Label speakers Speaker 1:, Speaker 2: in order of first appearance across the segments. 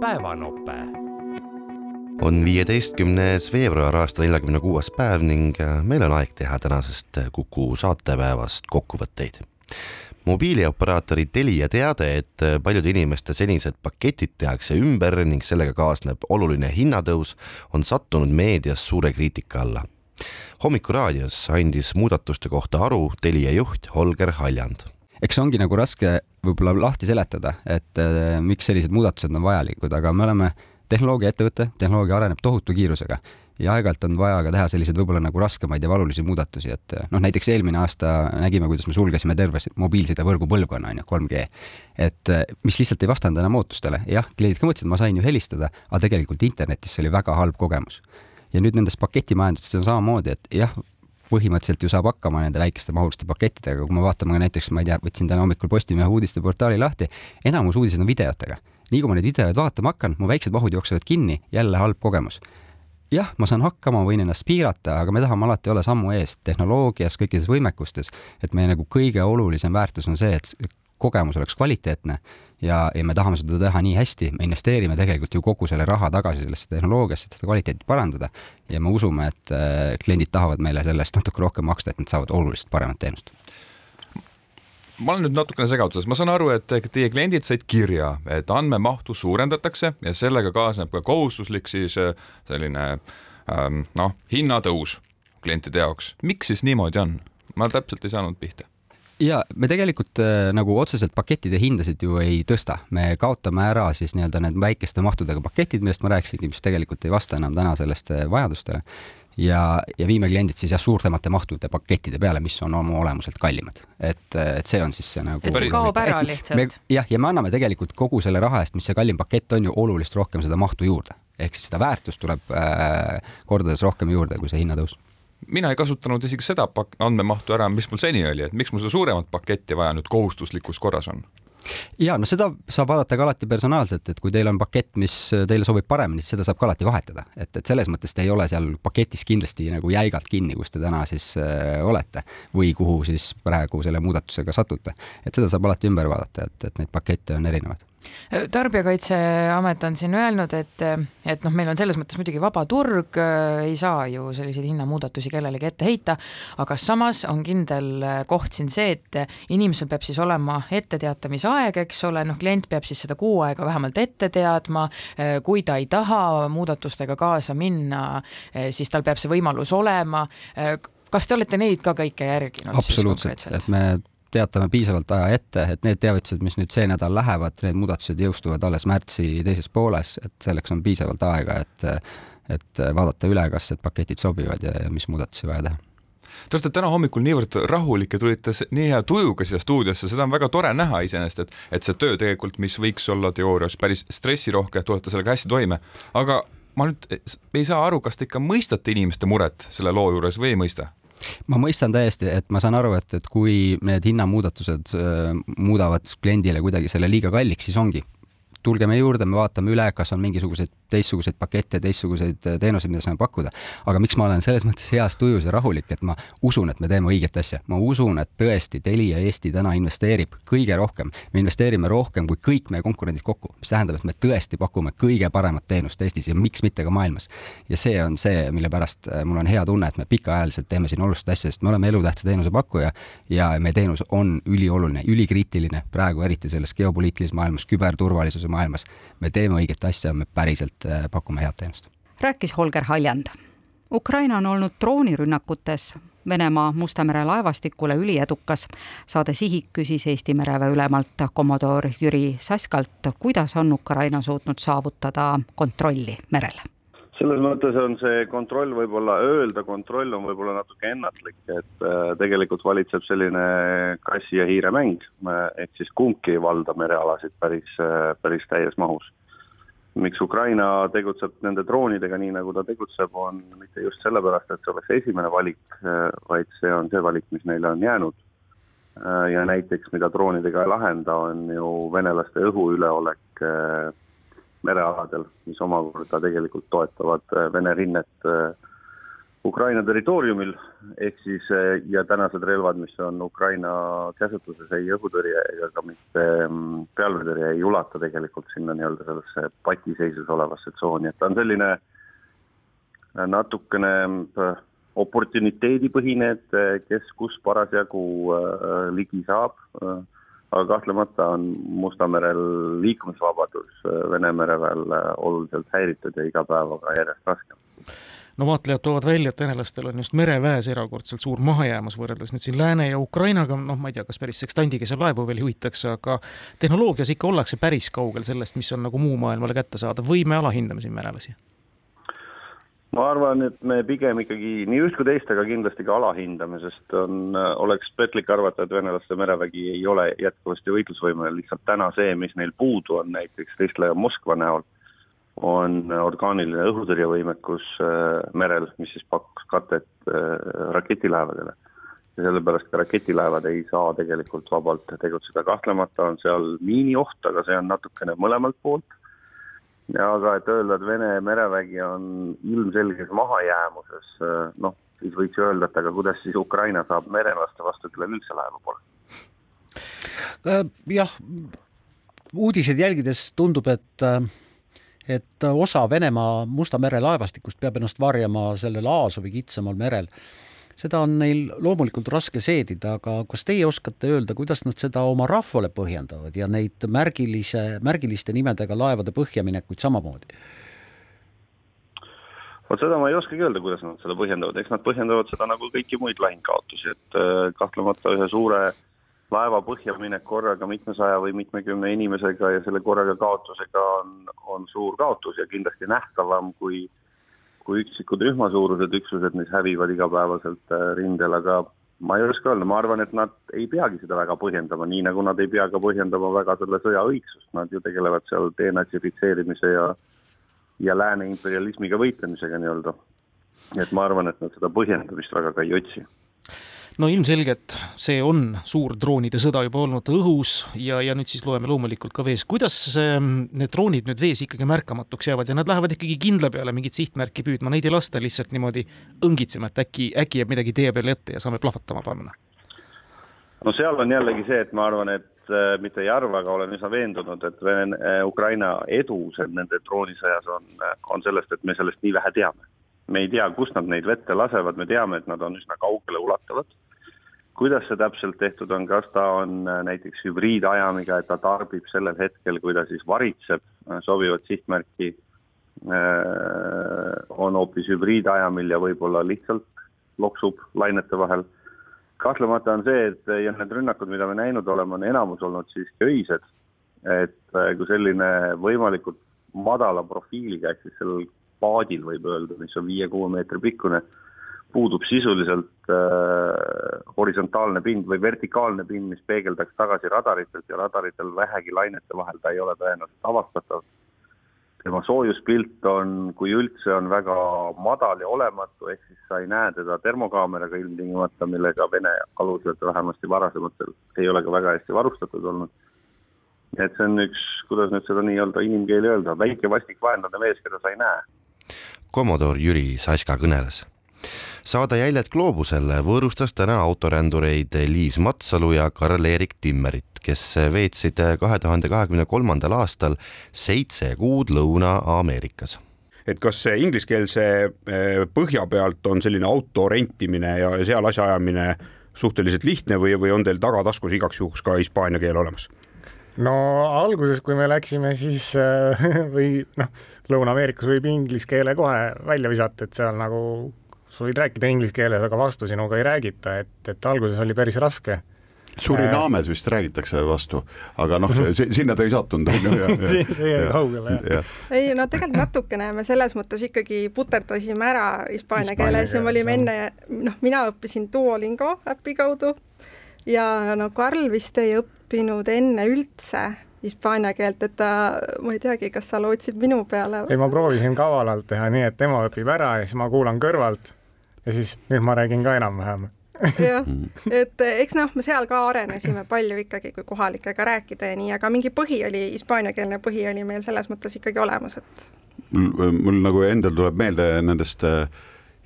Speaker 1: päevanope.
Speaker 2: on viieteistkümnes veebruar aasta neljakümne kuues päev ning äh, meil on aeg teha tänasest Kuku saatepäevast kokkuvõtteid. mobiilioperaatori Telia teade, et paljude inimeste senised paketid tehakse ümber ning sellega kaasneb oluline hinnatõus, on sattunud meedias suure kriitika alla. hommikuraadios andis muudatuste kohta aru Telia juht Holger Haljand
Speaker 3: eks see ongi nagu raske võib-olla lahti seletada, et äh, miks sellised muudatused on vajalikud, aga me oleme tehnoloogiaettevõte, tehnoloogia areneb tohutu kiirusega ja aeg-ajalt on vaja ka teha selliseid võib-olla nagu raskemaid ja valulisi muudatusi, et äh, noh, näiteks eelmine aasta nägime, kuidas me sulgesime terve mobiilsidevõrgu põlvkonna, on ju, 3G. et äh, mis lihtsalt ei vastanud enam ootustele, jah, kliendid ka mõtlesid, ma sain ju helistada, aga tegelikult internetis see oli väga halb kogemus. ja nüüd nendes paketimajandustes on samamoodi, et jah, põhimõtteliselt ju saab hakkama nende väikeste mahuliste pakettidega, kui me vaatame ka näiteks, ma ei tea, võtsin täna hommikul Postimehe uudisteportaali lahti, enamus uudiseid on videotega. nii kui ma neid videoid vaatama hakkan, mu väiksed mahud jooksevad kinni, jälle halb kogemus. jah, ma saan hakkama, võin ennast piirata, aga me tahame alati olla sammu ees tehnoloogias, kõikides võimekustes, et meie nagu kõige olulisem väärtus on see, et kogemus oleks kvaliteetne ja, ja me tahame seda teha nii hästi, me investeerime tegelikult ju kogu selle raha tagasi sellesse tehnoloogiasse, et seda kvaliteeti parandada ja me usume, et äh, kliendid tahavad meile selle eest natuke rohkem maksta, et nad saavad oluliselt paremat teenust
Speaker 4: ma olen nüüd natukene segaduses, ma saan aru, et teie kliendid said kirja, et andmemahtu suurendatakse ja sellega kaasneb ka kohustuslik siis äh, selline ähm, noh, hinnatõus klientide jaoks. miks siis niimoodi on? ma täpselt ei saanud pihta
Speaker 3: ja me tegelikult äh, nagu otseselt pakettide hindasid ju ei tõsta, me kaotame ära siis nii-öelda need väikeste mahtudega paketid, millest ma rääkisingi, mis tegelikult ei vasta enam täna selliste vajadustele ja, ja viime kliendid siis jah, suuremate mahtude pakettide peale, mis on oma olemuselt kallimad. et, et see on siis see nagu.
Speaker 5: et see kaob ära lihtsalt.
Speaker 3: jah, ja me anname tegelikult kogu selle raha eest, mis see kallim pakett on ju oluliselt rohkem seda mahtu juurde, ehk siis seda väärtust tuleb äh, kordades rohkem juurde kui see hinnatõus
Speaker 4: mina ei kasutanud isegi seda andmemahtu ära, mis mul seni oli, et miks mul seda suuremat paketti vaja nüüd kohustuslikus korras on?
Speaker 3: ja no seda saab vaadata ka alati personaalselt, et kui teil on pakett, mis teile sobib paremini, siis seda saab ka alati vahetada, et, et selles mõttes te ei ole seal paketis kindlasti nagu jäigalt kinni, kus te täna siis äh, olete või kuhu siis praegu selle muudatusega satute. et seda saab alati ümber vaadata, et, et neid pakette on erinevaid
Speaker 5: tarbijakaitseamet on siin öelnud, et, et noh, meil on selles mõttes muidugi vaba turg, ei saa ju selliseid hinnamuudatusi kellelegi ette heita, aga samas on kindel koht siin see, et inimesel peab siis olema etteteatamisaeg, eks ole, noh, klient peab siis seda kuu aega vähemalt ette teadma, kui ta ei taha muudatustega kaasa minna, siis tal peab see võimalus olema kas te olete neid ka kõike järginud?
Speaker 3: absoluutselt, et me teatame piisavalt aja ette, et need teavitused, mis nüüd see nädal lähevad, need muudatused jõustuvad alles märtsi teises pooles, et selleks on piisavalt aega, et, et vaadata üle, kas need paketid sobivad ja, ja mis muudatusi vaja teha
Speaker 4: Te olete täna hommikul niivõrd rahulik ja tulite nii hea tujuga siia stuudiosse, seda on väga tore näha iseenesest, et, et see töö tegelikult, mis võiks olla teoorias päris stressirohke, tulete sellega hästi toime, aga ma nüüd ei saa aru, kas te ikka mõistate inimeste muret selle loo juures või ei mõista?
Speaker 3: Ma mõistan täiesti, et ma saan aru, et, et kui need hinnamuudatused äh, muudavad kliendile kuidagi selle liiga kalliks, siis ongi tulge meie juurde, me vaatame üle, kas on mingisuguseid teistsuguseid pakette, teistsuguseid äh, teenuseid, mida saame pakkuda. aga miks ma olen selles mõttes heas tujus ja rahulik, et ma usun, et me teeme õiget asja, ma usun, et tõesti Telia Eesti täna investeerib kõige rohkem, me investeerime rohkem kui kõik meie konkurendid kokku, mis tähendab, et me tõesti pakume kõige paremat teenust Eestis ja miks mitte ka maailmas. ja see on see, mille pärast äh, mul on hea tunne, et me pikaajaliselt teeme siin olulist asja, sest me oleme elutähtsa teenuse pakkuja ja meie teenus on ülioluline, ülikriitiline praegu eriti selles geopoliitilises maailmas, küberturvalisuse maailmas. me teeme õiget asja, me päriselt äh, pakume head teenust.
Speaker 6: rääkis Holger Haljand. Ukraina on olnud droonirünnakutes Venemaa Musta mere laevastikule üliedukas. saade Sihik küsis Eesti mereväe ülemalt kommodoor Jüri Saskalt, kuidas on Ukraina suutnud saavutada kontrolli merel
Speaker 7: selles mõttes on see kontroll võib-olla, öelda kontroll on võib-olla natuke ennatlik, et äh, tegelikult valitseb selline kassi ja hiire mäng, ehk siis kumbki ei valda merealasid päris, äh, päris täies mahus. miks Ukraina tegutseb nende droonidega nii, nagu ta tegutseb, on mitte just sellepärast, et see oleks esimene valik, äh, vaid see on see valik, mis neile on jäänud. ja näiteks, mida droonidega ei lahenda, on ju venelaste õhuüleolek merealadel, mis omakorda tegelikult toetavad äh, Vene rinnet äh, Ukraina territooriumil, ehk siis ja tänased relvad, mis on Ukraina käsutuses, ei õhutõrje ega ka mitte mm, pealvetõrje ei ulata tegelikult sinna nii-öelda sellesse patiseisus olevasse tsooni, et ta on selline natukene oportuniteedipõhine, et kes kus parasjagu ligi saab aga kahtlemata on Musta merel liikumisvabadus Vene mereväel oluliselt häiritud ja iga päevaga järjest raskem.
Speaker 1: no vaatlejad toovad välja, et venelastel on just mereväes erakordselt suur mahajäämus võrreldes nüüd siin Lääne ja Ukrainaga, noh, ma ei tea, kas päris sekstandiga seal laevu veel juhitakse, aga tehnoloogias ikka ollakse päris kaugel sellest, mis on nagu muu maailmale kättesaadav või me alahindame siin venelasi?
Speaker 7: Ma arvan, et me pigem ikkagi nii üht kui teist, aga kindlasti ka alahindame, sest on, oleks petlik arvata, et venelaste merevägi ei ole jätkuvasti võitlusvõimeline, lihtsalt täna see, mis neil puudu on näiteks ja Moskva näol, on orgaaniline õhutõrjevõimekus äh, merel, mis siis pakuks katet äh, raketilaevadele. ja sellepärast ka raketilaevad ei saa tegelikult vabalt tegutseda, kahtlemata on seal miinioht, aga see on natukene mõlemalt poolt aga et öelda, et Vene merevägi on ilmselges mahajäämuses, noh, siis võiks ju öelda, et aga kuidas siis Ukraina saab merelaste vastu, kellel üldse laeva pole?
Speaker 8: Äh, jah, uudiseid jälgides tundub, et et osa Venemaa Musta mere laevastikust peab ennast varjama sellel Aasovi kitsamal merel seda on neil loomulikult raske seedida, aga kas teie oskate öelda, kuidas nad seda oma rahvale põhjendavad ja neid märgilise, märgiliste nimedega laevade põhjaminekuid samamoodi?
Speaker 7: vot seda ma ei oskagi öelda, kuidas nad seda põhjendavad, eks nad põhjendavad seda nagu kõiki muid lahingkaotusi, et äh, kahtlemata ühe suure laeva põhjaminek korraga mitmesaja või mitmekümne inimesega ja selle korraga kaotusega on, on suur kaotus ja kindlasti nähtavam kui äh, kui üksikud rühmasuurused üksused, mis hävivad igapäevaselt äh, rindel, aga ma ei oska öelda, ma arvan, et nad ei peagi seda väga põhjendama, nii nagu nad ei pea ka põhjendama väga selle sõja õigsust, nad ju tegelevad seal denatsifitseerimise ja ja lääne imperialismiga võitlemisega nii-öelda. nii et ma arvan, et nad seda põhjendamist väga ka ei otsi
Speaker 1: no ilmselgelt see on suur droonide sõda juba olnud õhus ja, ja nüüd siis loeme loomulikult ka vees. kuidas ähm, need droonid nüüd vees ikkagi märkamatuks jäävad ja nad lähevad ikkagi kindla peale mingit sihtmärki püüdma, neid ei lasta lihtsalt niimoodi õngitsema, et äkki, äkki jääb midagi tee peale ette ja saame plahvatama panna?
Speaker 7: no seal on jällegi see, et ma arvan, et äh, mitte ei arva, aga olen üsna veendunud, et Vene, äh, Ukraina edu nende droonisõjas on, äh, on sellest, et me sellest nii vähe teame. me ei tea, kust nad neid vette lasevad, me teame, et nad on üsna kaugele ulatuvad kuidas see täpselt tehtud on, kas ta on äh, näiteks hübriidajamiga, et ta tarbib sellel hetkel, kui ta siis varitseb äh, sobivat sihtmärki, äh, on hoopis hübriidajamil ja võib-olla lihtsalt loksub lainete vahel. kahtlemata on see, et ja need rünnakud, mida me näinud oleme, on enamus olnud siiski öised, et kui selline võimalikult madala profiiliga, ehk siis sellel paadil võib öelda, mis on viie-kuue meetri pikkune, puudub sisuliselt äh, horisontaalne pind või vertikaalne pind, mis peegeldaks tagasi radaritelt ja radaritel vähegi lainete vahel ta ei ole tõenäoliselt avastatav. tema soojuspilt on, kui üldse, on väga madal ja olematu, ehk siis sa ei näe teda termokaameraga ilmtingimata, millega Vene alused vähemasti varasematel ei ole ka väga hästi varustatud olnud. et see on üks, kuidas nüüd seda nii-öelda inimkeeli öelda, väike vastik vaenlane mees, keda sa ei näe.
Speaker 2: kommodoor Jüri Saska kõneles saada jäljet gloobusel võõrustas täna autorändureid Liis Matsalu ja Karl-Erik Timmerit, kes veetsid kahe tuhande kahekümne kolmandal aastal seitse kuud Lõuna-Ameerikas
Speaker 9: et kas ingliskeelse eh, põhja pealt on selline auto rentimine ja seal asjaajamine suhteliselt lihtne või, või on teil tagataskus igaks juhuks ka hispaania keel olemas?
Speaker 10: no alguses, kui me läksime, siis äh, või noh, Lõuna-Ameerikas võib inglise keele kohe välja visata, et seal nagu sa võid rääkida inglise keeles, aga vastu sinuga ei räägita, et, et alguses oli päris raske.
Speaker 11: Surinaames vist räägitakse vastu, aga noh, sinna ta ei sattunud, on
Speaker 10: ju. see jäi kaugele, jah.
Speaker 12: ei no tegelikult natukene me selles mõttes ikkagi puterdasime ära hispaania keeles ja me olime enne, noh, mina õppisin Duolingo äpi kaudu ja no Karl vist ei õppinud enne üldse hispaania keelt, et ta, ma ei teagi, kas sa lootsid minu peale?
Speaker 10: ei, ma proovisin kavalalt teha nii, et tema õpib ära ja siis ma kuulan kõrvalt ja siis nüüd ma räägin ka enam-vähem.
Speaker 12: Jah, et eh, eks noh, me seal ka arenesime palju ikkagi, kui kohalikega rääkida ja nii, aga mingi põhi oli, hispaaniakeelne põhi oli meil selles mõttes ikkagi olemas, et
Speaker 11: mul, nagu endal tuleb meelde nendest äh,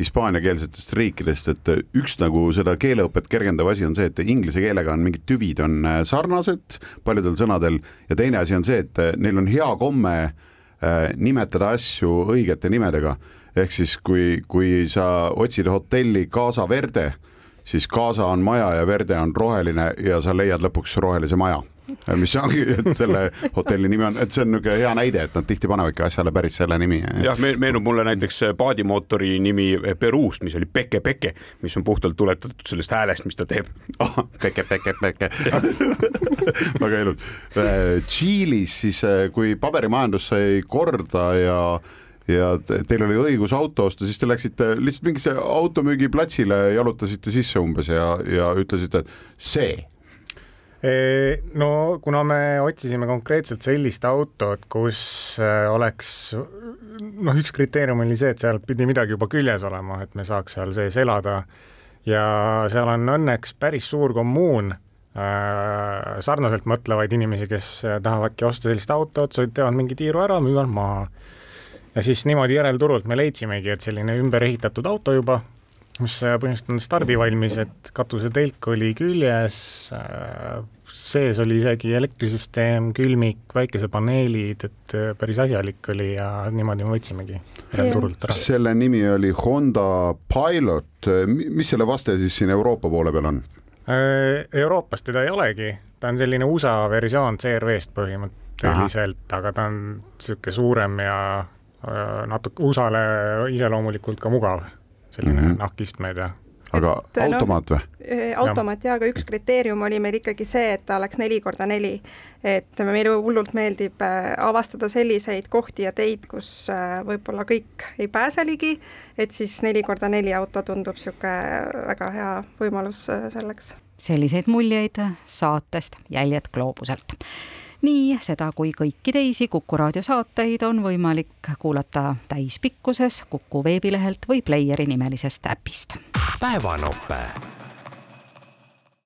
Speaker 11: hispaaniakeelsetest riikidest, et üks nagu seda keeleõpet kergendav asi on see, et inglise keelega on mingid tüvid on sarnased paljudel sõnadel ja teine asi on see, et neil on hea komme nimetada asju õigete nimedega. Ehk siis, kui, kui sa otsid hotelli Casa Verde, siis Casa on maja ja Verde on roheline ja sa leiad lõpuks rohelise maja mis ongi, et selle hotelli nimi on, et see on niisugune hea näide, et nad tihti panevadki asjale päris selle nimi.
Speaker 9: jah, meenub mulle näiteks paadimootori nimi Peruust, mis oli Peke Peke, mis on puhtalt tuletatud sellest häälest, mis ta teeb
Speaker 11: oh,. Peke, Peke, Peke väga ilus. Tšiilis siis, kui paberimajandus sai korda ja ja teil oli õigus auto osta, siis te läksite lihtsalt mingisse automüügiplatsile, jalutasite sisse umbes ja, ja ütlesite, et see
Speaker 10: no kuna me otsisime konkreetselt sellist autot, kus äh, oleks noh, üks kriteerium oli see, et seal pidi midagi juba küljes olema, et me saaks seal sees elada ja seal on õnneks päris suur kommuun äh, sarnaselt mõtlevaid inimesi, kes tahavadki osta sellist autot, teevad mingi tiiru ära, müüvad maha. Ja siis niimoodi järelturult me leidsimegi, et selline ümber ehitatud auto juba mis põhimõtteliselt on stardivalmis, et katusetelk oli küljes, sees oli isegi elektrisüsteem, külmik, päikesepaneelid, et päris asjalik oli ja niimoodi me võtsimegi turult ära.
Speaker 11: selle nimi oli Honda Pilot, mis selle vaste siis siin Euroopa poole peal on?
Speaker 10: Euroopas teda ei olegi, ta on selline USA versioon CRV-st põhimõtteliselt, aga ta on niisugune suurem ja natuke USA-le iseloomulikult ka mugav selline mm -hmm. nahkistmed ja
Speaker 11: aga et, automaat või
Speaker 12: no,? automaat jaa, aga üks kriteerium oli meil ikkagi see, et ta oleks neli korda neli. et meile hullult meeldib äh, avastada selliseid kohti ja teid, kus äh, võib-olla kõik ei pääse ligi, et siis neli korda neli auto tundub niisugune väga hea võimalus äh, selleks.
Speaker 6: selliseid muljeid saatest Jäljed gloobuselt nii seda kui kõiki teisi Kuku raadio saateid on võimalik kuulata täispikkuses Kuku veebilehelt või Playeri nimelisest äpist. päevanope